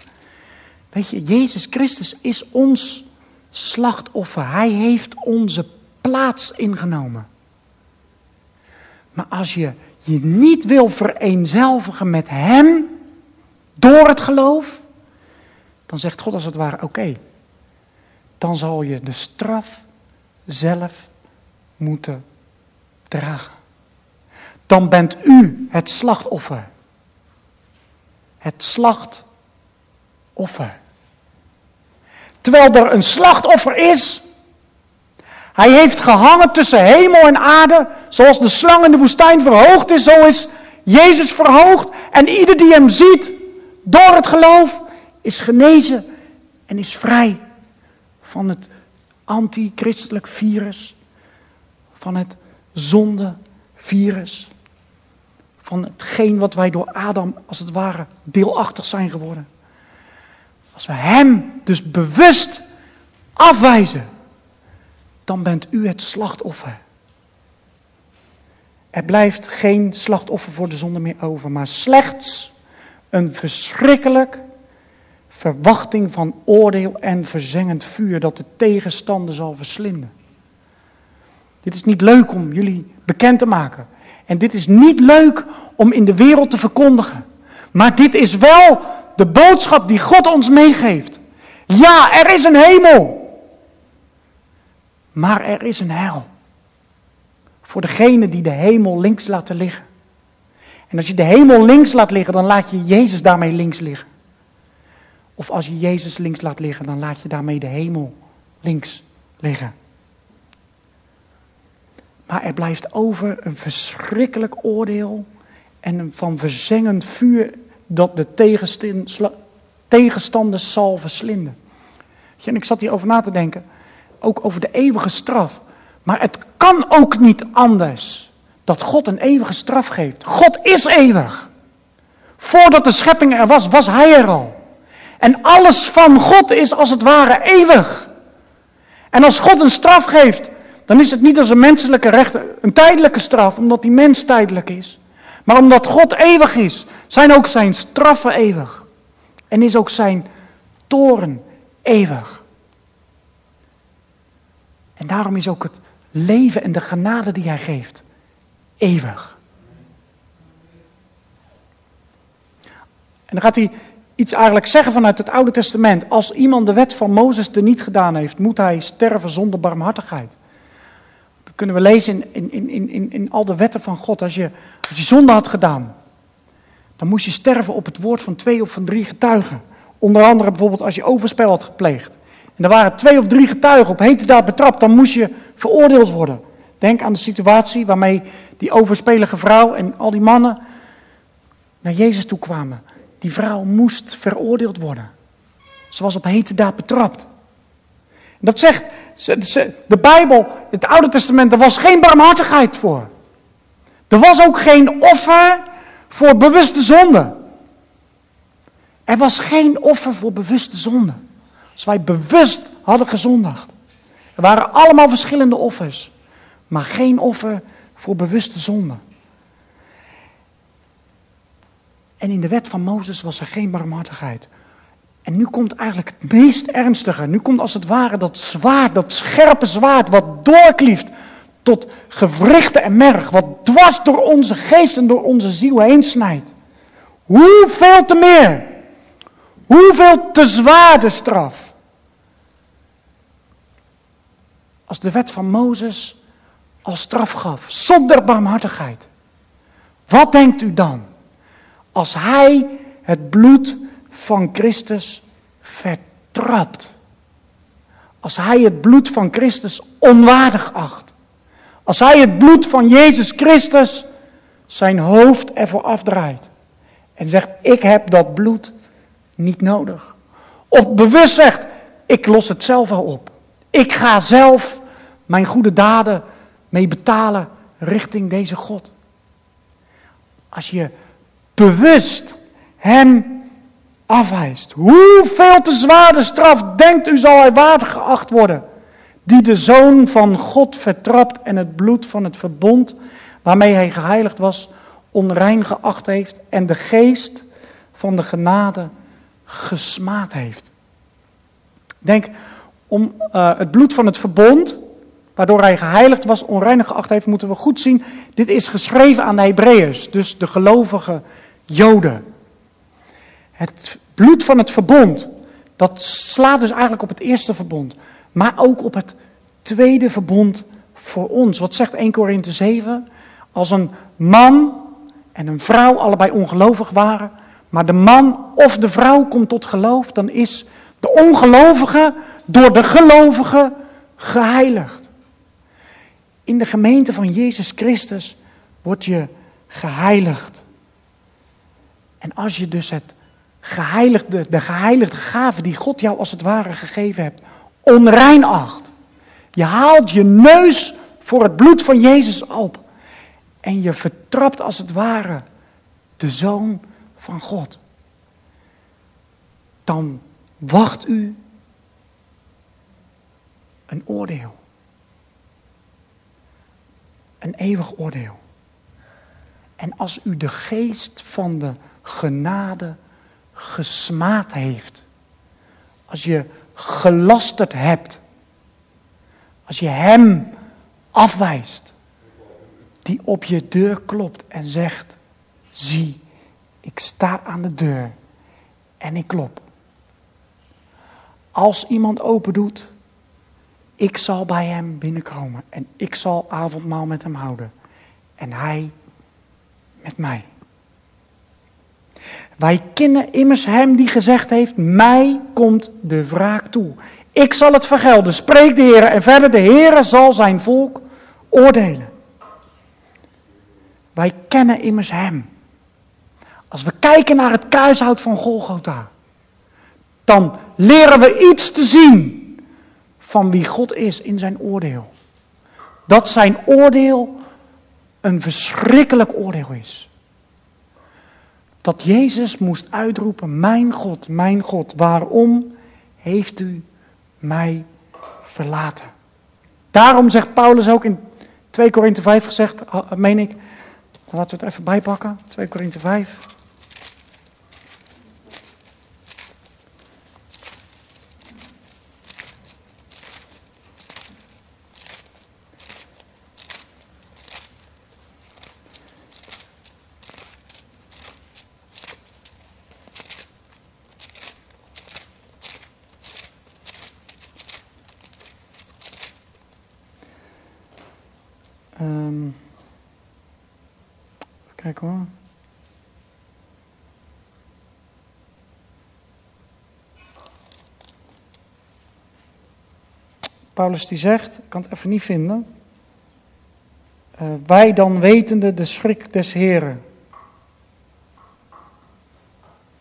Weet je, Jezus Christus is ons slachtoffer. Hij heeft onze plaats ingenomen. Maar als je je niet wil vereenzelvigen met Hem door het geloof, dan zegt God als het ware: oké, dan zal je de straf zelf moeten dragen dan bent u het slachtoffer. Het slachtoffer. Terwijl er een slachtoffer is. Hij heeft gehangen tussen hemel en aarde. Zoals de slang in de woestijn verhoogd is, zo is Jezus verhoogd. En ieder die hem ziet door het geloof is genezen en is vrij van het antichristelijk virus, van het zondevirus, van hetgeen wat wij door Adam als het ware deelachtig zijn geworden. Als we Hem dus bewust afwijzen, dan bent u het slachtoffer. Er blijft geen slachtoffer voor de zonde meer over, maar slechts een verschrikkelijk verwachting van oordeel en verzengend vuur dat de tegenstander zal verslinden. Dit is niet leuk om jullie bekend te maken. En dit is niet leuk om in de wereld te verkondigen. Maar dit is wel de boodschap die God ons meegeeft. Ja, er is een hemel. Maar er is een hel. Voor degene die de hemel links laten liggen. En als je de hemel links laat liggen, dan laat je Jezus daarmee links liggen. Of als je Jezus links laat liggen, dan laat je daarmee de hemel links liggen. Maar er blijft over een verschrikkelijk oordeel en een van verzengend vuur dat de tegenstanders zal verslinden. En ik zat hierover na te denken, ook over de eeuwige straf. Maar het kan ook niet anders dat God een eeuwige straf geeft. God is eeuwig. Voordat de schepping er was, was Hij er al. En alles van God is als het ware eeuwig. En als God een straf geeft, dan is het niet als een menselijke rechter, een tijdelijke straf, omdat die mens tijdelijk is. Maar omdat God eeuwig is, zijn ook zijn straffen eeuwig. En is ook zijn toren eeuwig. En daarom is ook het leven en de genade die hij geeft eeuwig. En dan gaat hij iets eigenlijk zeggen vanuit het Oude Testament. Als iemand de wet van Mozes er niet gedaan heeft, moet hij sterven zonder barmhartigheid. Kunnen we lezen in, in, in, in, in al de wetten van God. Als je, als je zonde had gedaan, dan moest je sterven op het woord van twee of van drie getuigen. Onder andere bijvoorbeeld als je overspel had gepleegd. En er waren twee of drie getuigen op hete daad betrapt, dan moest je veroordeeld worden. Denk aan de situatie waarmee die overspelige vrouw en al die mannen naar Jezus toe kwamen. Die vrouw moest veroordeeld worden. Ze was op hete daad betrapt. Dat zegt de Bijbel, het Oude Testament, er was geen barmhartigheid voor. Er was ook geen offer voor bewuste zonde. Er was geen offer voor bewuste zonde. Als wij bewust hadden gezondigd. Er waren allemaal verschillende offers. Maar geen offer voor bewuste zonde. En in de wet van Mozes was er geen barmhartigheid. En nu komt eigenlijk het meest ernstige. Nu komt als het ware dat zwaard, dat scherpe zwaard, wat doorklieft tot gewrichten en merg. Wat dwars door onze geest en door onze ziel heen snijdt. Hoeveel te meer? Hoeveel te zwaar de straf? Als de wet van Mozes als straf gaf, zonder barmhartigheid. Wat denkt u dan? Als hij het bloed van Christus vertrapt. Als hij het bloed van Christus onwaardig acht. Als hij het bloed van Jezus Christus zijn hoofd ervoor afdraait. En zegt, ik heb dat bloed niet nodig. Of bewust zegt, ik los het zelf al op. Ik ga zelf mijn goede daden mee betalen richting deze God. Als je bewust Hem afwijst, hoeveel te zwaar de straf denkt u zal hij waardig geacht worden, die de Zoon van God vertrapt en het bloed van het verbond waarmee hij geheiligd was, onrein geacht heeft en de geest van de genade gesmaad heeft. Denk om uh, het bloed van het verbond, waardoor hij geheiligd was, onreinig geacht heeft, moeten we goed zien. Dit is geschreven aan de Hebreeërs, dus de gelovige Joden. Het bloed van het verbond, dat slaat dus eigenlijk op het eerste verbond, maar ook op het tweede verbond voor ons. Wat zegt 1 Korinthe 7? Als een man en een vrouw allebei ongelovig waren, maar de man of de vrouw komt tot geloof, dan is de ongelovige door de gelovige geheiligd. In de gemeente van Jezus Christus word je geheiligd. En als je dus het geheiligde, de geheiligde gave die God jou als het ware gegeven hebt, onrein acht, Je haalt je neus voor het bloed van Jezus op. En je vertrapt als het ware de zoon van God. Dan wacht u een oordeel. Een eeuwig oordeel. En als u de geest van de genade gesmaad heeft, als je gelasterd hebt, als je hem afwijst, die op je deur klopt en zegt, zie, ik sta aan de deur en ik klop. Als iemand open doet, ik zal bij hem binnenkomen en ik zal avondmaal met hem houden. En hij met mij. Wij kennen immers hem die gezegd heeft, mij komt de wraak toe. Ik zal het vergelden, spreekt de Heer. En verder, de Heer zal zijn volk oordelen. Wij kennen immers hem. Als we kijken naar het kruishout van Golgotha, dan leren we iets te zien van wie God is in zijn oordeel. Dat zijn oordeel een verschrikkelijk oordeel is. Dat Jezus moest uitroepen, mijn God, mijn God, waarom heeft u mij verlaten? Daarom zegt Paulus ook in 2 Korinthe 5 gezegd, meen ik, laten we het even bijpakken, 2 Korinthe 5. Kijk hoor. Paulus die zegt, ik kan het even niet vinden. Uh, wij dan wetende de schrik des Heren.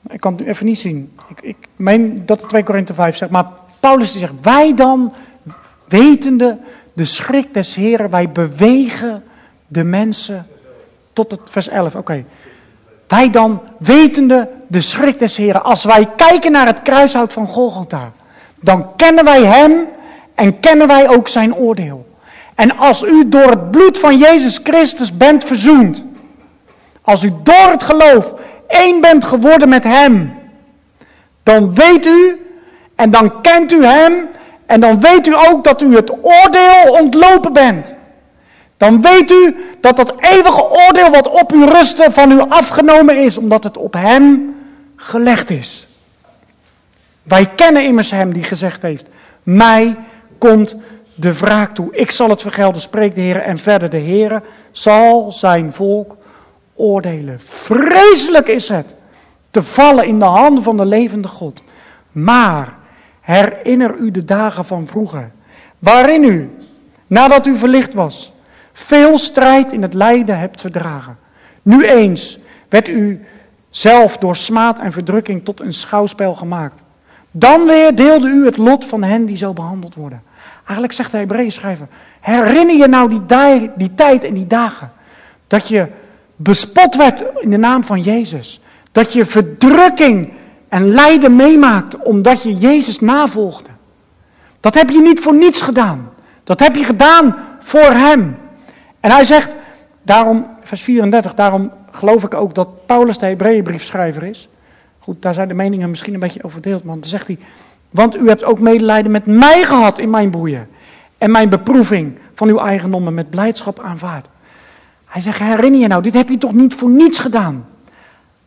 Ik kan het nu even niet zien. Ik, ik meen dat het 2 Korinthe 5 zegt. Maar Paulus die zegt, wij dan wetende de schrik des Heren, wij bewegen de mensen tot het vers 11. Oké. Wij dan, wetende de schrik des Heren, als wij kijken naar het kruishout van Golgotha, dan kennen wij Hem en kennen wij ook zijn oordeel. En als u door het bloed van Jezus Christus bent verzoend, als u door het geloof één bent geworden met Hem, dan weet u en dan kent u Hem en dan weet u ook dat u het oordeel ontlopen bent. Dan weet u dat dat eeuwige oordeel wat op u rustte van u afgenomen is, omdat het op hem gelegd is. Wij kennen immers hem die gezegd heeft, mij komt de wraak toe. Ik zal het vergelden, spreekt de Heer. En verder, de Heer zal zijn volk oordelen. Vreselijk is het te vallen in de handen van de levende God. Maar Herinner u de dagen van vroeger, waarin u, nadat u verlicht was, veel strijd in het lijden hebt verdragen. Nu eens werd u zelf door smaad en verdrukking tot een schouwspel gemaakt. Dan weer deelde u het lot van hen die zo behandeld worden. Eigenlijk zegt de Hebreeën schrijver, herinner je nou die, die tijd en die dagen, dat je bespot werd in de naam van Jezus. Dat je verdrukking en lijden meemaakt omdat je Jezus navolgde. Dat heb je niet voor niets gedaan. Dat heb je gedaan voor Hem. En hij zegt, daarom, vers 34, daarom geloof ik ook dat Paulus de Hebreeënbriefschrijver is. Goed, daar zijn de meningen misschien een beetje over verdeeld, want dan zegt hij, want u hebt ook medelijden met mij gehad in mijn boeien. En mijn beproeving van uw eigendommen met blijdschap aanvaard. Hij zegt, herinner je nou, dit heb je toch niet voor niets gedaan.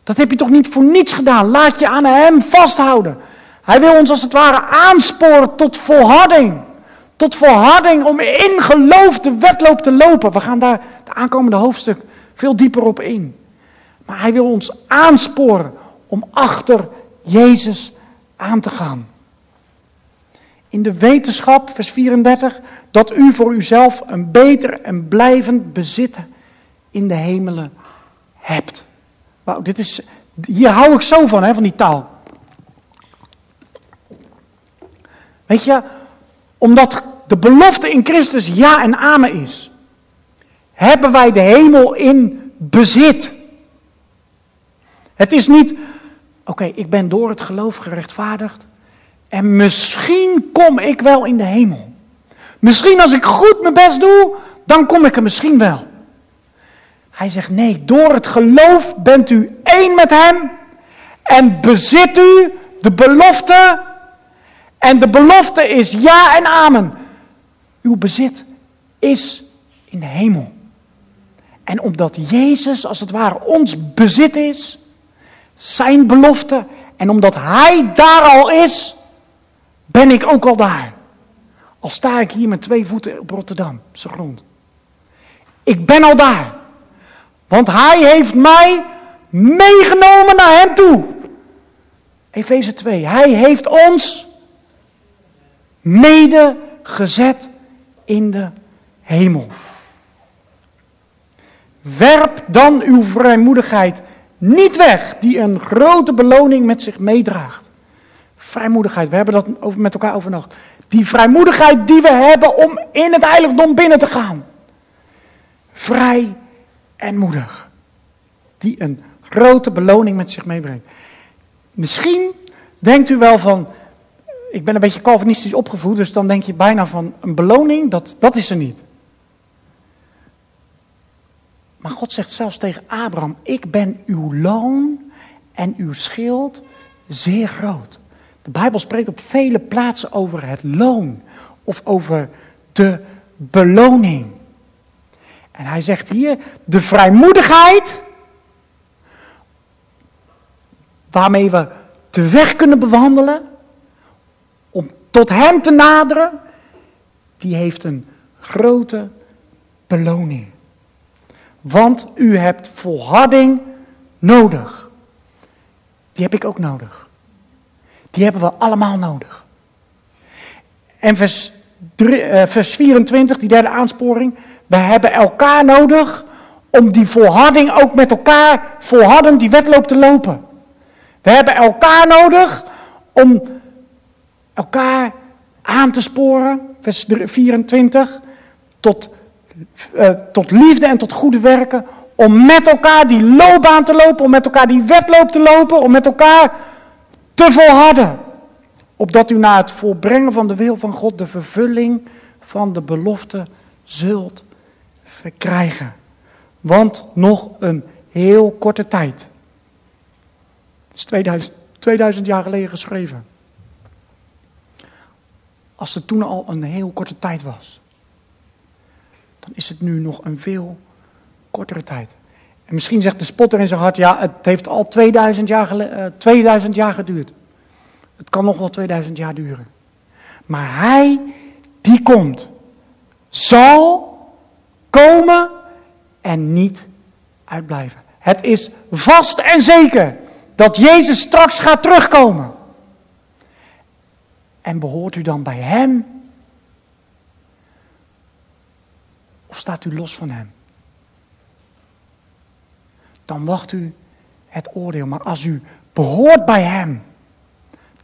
Dat heb je toch niet voor niets gedaan? Laat je aan Hem vasthouden. Hij wil ons als het ware aansporen tot volharding. Tot volharding om in geloof de wedloop te lopen. We gaan daar de aankomende hoofdstuk veel dieper op in. Maar hij wil ons aansporen om achter Jezus aan te gaan. In de wetenschap, vers 34, dat u voor uzelf een beter en blijvend bezitten in de hemelen hebt. Wauw, dit is, hier hou ik zo van, hè, van die taal. Weet je, omdat de belofte in Christus ja en amen is, hebben wij de hemel in bezit. Het is niet, oké, ik ben door het geloof gerechtvaardigd en misschien kom ik wel in de hemel. Misschien als ik goed mijn best doe, dan kom ik er misschien wel. Hij zegt nee, door het geloof bent u één met hem en bezit u de belofte. En de belofte is ja en amen. Uw bezit is in de hemel. En omdat Jezus als het ware ons bezit is, zijn belofte, en omdat Hij daar al is, ben ik ook al daar. Al sta ik hier met twee voeten op Rotterdam, zijn grond. Ik ben al daar. Want Hij heeft mij meegenomen naar Hem toe. Efeze 2. Hij heeft ons mede gezet in de hemel. Werp dan uw vrijmoedigheid niet weg, die een grote beloning met zich meedraagt. Vrijmoedigheid, we hebben dat over, met elkaar overnacht. Die vrijmoedigheid die we hebben om in het heiligdom binnen te gaan. Vrij en moedig. Die een grote beloning met zich meebrengt. Misschien denkt u wel van, ik ben een beetje Calvinistisch opgevoed, dus dan denk je bijna van een beloning, dat, dat is er niet. Maar God zegt zelfs tegen Abraham, ik ben uw loon en uw schild zeer groot. De Bijbel spreekt op vele plaatsen over het loon of over de beloning. En hij zegt hier, de vrijmoedigheid waarmee we de weg kunnen bewandelen tot Hem te naderen, die heeft een grote beloning. Want u hebt volharding nodig. Die heb ik ook nodig. Die hebben we allemaal nodig. En vers, uh, vers 24, die derde aansporing. We hebben elkaar nodig om die volharding ook met elkaar volhardend die wedloop te lopen. We hebben elkaar nodig om elkaar aan te sporen, vers 24, tot, uh, tot liefde en tot goede werken. Om met elkaar die loopbaan te lopen, om met elkaar die wedloop te lopen, om met elkaar te volharden. Opdat u na het volbrengen van de wil van God de vervulling van de belofte zult verkrijgen. Want nog een heel korte tijd is 2000, 2000 jaar geleden geschreven. Als het toen al een heel korte tijd was, dan is het nu nog een veel kortere tijd. En misschien zegt de spotter in zijn hart, ja, het heeft al 2000 jaar, uh, 2000 jaar geduurd. Het kan nog wel 2000 jaar duren. Maar hij die komt, zal komen en niet uitblijven. Het is vast en zeker dat Jezus straks gaat terugkomen. En behoort u dan bij Hem? Of staat u los van Hem? Dan wacht u het oordeel. Maar als u behoort bij Hem,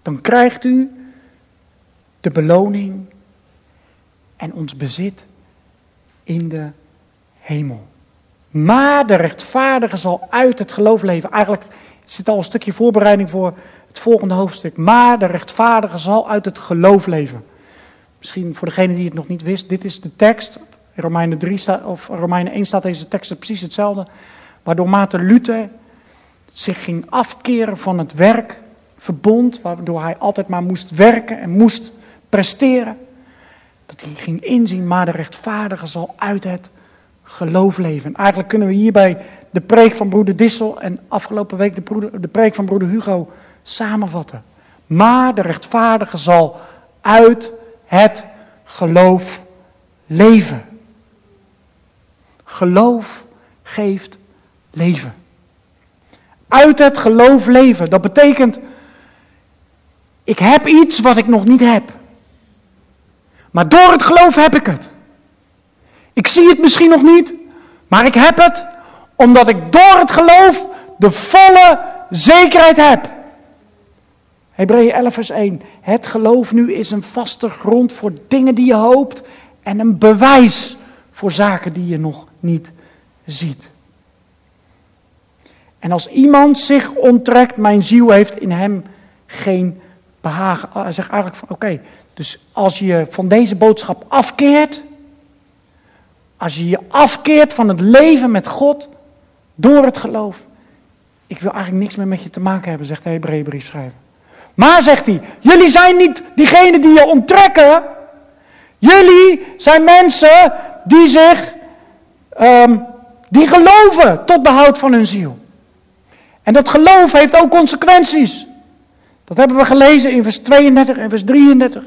dan krijgt u de beloning en ons bezit in de hemel. Maar de rechtvaardige zal uit het geloof leven. Eigenlijk zit al een stukje voorbereiding voor het volgende hoofdstuk. Maar de rechtvaardige zal uit het geloof leven. Misschien voor degene die het nog niet wist, dit is de tekst. In Romeinen, 3 staat, of Romeinen 1 staat deze tekst precies hetzelfde. Waardoor Maarten Luther zich ging afkeren van het werk, verbond, waardoor hij altijd maar moest werken en moest presteren. Dat hij ging inzien, maar de rechtvaardige zal uit het geloof leven. Eigenlijk kunnen we hierbij de preek van broeder Dissel en afgelopen week de, preek van broeder Hugo samenvatten. Maar de rechtvaardige zal uit het geloof leven. Geloof geeft leven. Uit het geloof leven. Dat betekent, ik heb iets wat ik nog niet heb. Maar door het geloof heb ik het. Ik zie het misschien nog niet, maar ik heb het omdat ik door het geloof de volle zekerheid heb. Hebreeën 11 vers 1. Het geloof nu is een vaste grond voor dingen die je hoopt en een bewijs voor zaken die je nog niet ziet. En als iemand zich onttrekt, mijn ziel heeft in hem geen behagen. Hij zegt eigenlijk van oké, dus als je van deze boodschap afkeert, als je je afkeert van het leven met God door het geloof, ik wil eigenlijk niks meer met je te maken hebben, zegt de Hebreeënbrief schrijver. Maar, zegt hij, jullie zijn niet diegenen die je onttrekken. Jullie zijn mensen die zich, um, die geloven tot behoud van hun ziel. En dat geloof heeft ook consequenties. Dat hebben we gelezen in vers 32 en vers 33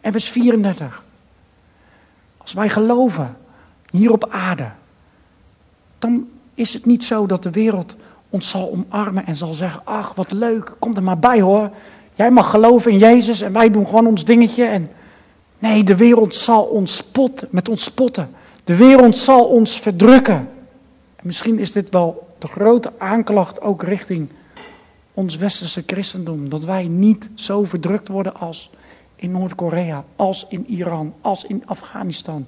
en vers 34. Als wij geloven hier op aarde, dan is het niet zo dat de wereld ons zal omarmen en zal zeggen: Ach, wat leuk, kom er maar bij hoor. Jij mag geloven in Jezus en wij doen gewoon ons dingetje. En nee, de wereld zal ons spotten, met ons spotten. De wereld zal ons verdrukken. En misschien is dit wel de grote aanklacht ook richting ons westerse christendom. Dat wij niet zo verdrukt worden als in Noord-Korea, als in Iran, als in Afghanistan,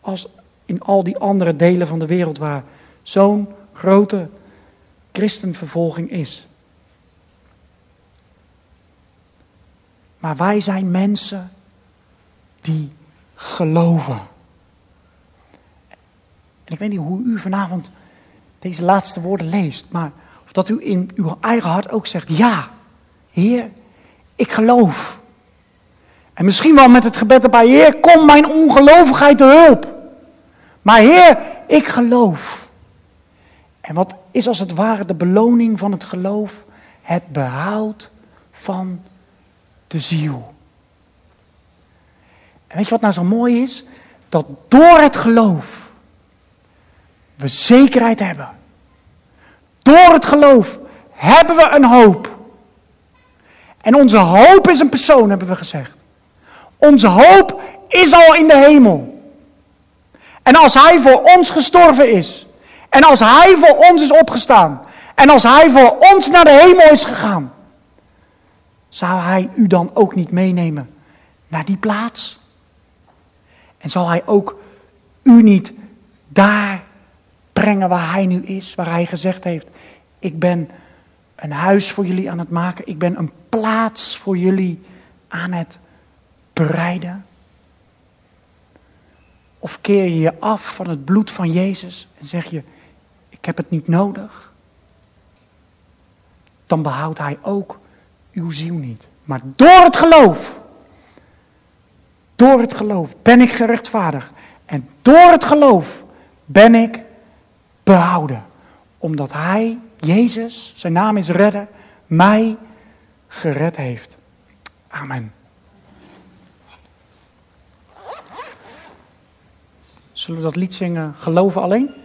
als in al die andere delen van de wereld waar zo'n grote christenvervolging is. Maar wij zijn mensen die geloven. En ik weet niet hoe u vanavond deze laatste woorden leest, maar dat u in uw eigen hart ook zegt: Ja, Heer, ik geloof. En misschien wel met het gebed erbij: Heer, kom mijn ongelovigheid te hulp. Maar Heer, ik geloof. En wat is als het ware de beloning van het geloof? Het behoud van de ziel. En weet je wat nou zo mooi is? Dat door het geloof we zekerheid hebben. Door het geloof hebben we een hoop. En onze hoop is een persoon, hebben we gezegd. Onze hoop is al in de hemel. En als Hij voor ons gestorven is, en als Hij voor ons is opgestaan, en als Hij voor ons naar de hemel is gegaan, zou Hij u dan ook niet meenemen naar die plaats? En zal Hij ook u niet daar brengen waar Hij nu is, waar Hij gezegd heeft, ik ben een huis voor jullie aan het maken, ik ben een plaats voor jullie aan het bereiden? Of keer je je af van het bloed van Jezus en zeg je, ik heb het niet nodig? Dan behoudt Hij ook uw ziel niet. Maar door het geloof, door het geloof ben ik gerechtvaardigd. En door het geloof ben ik behouden. Omdat Hij, Jezus, zijn naam is redder, mij gered heeft. Amen. Zullen we dat lied zingen, geloven alleen?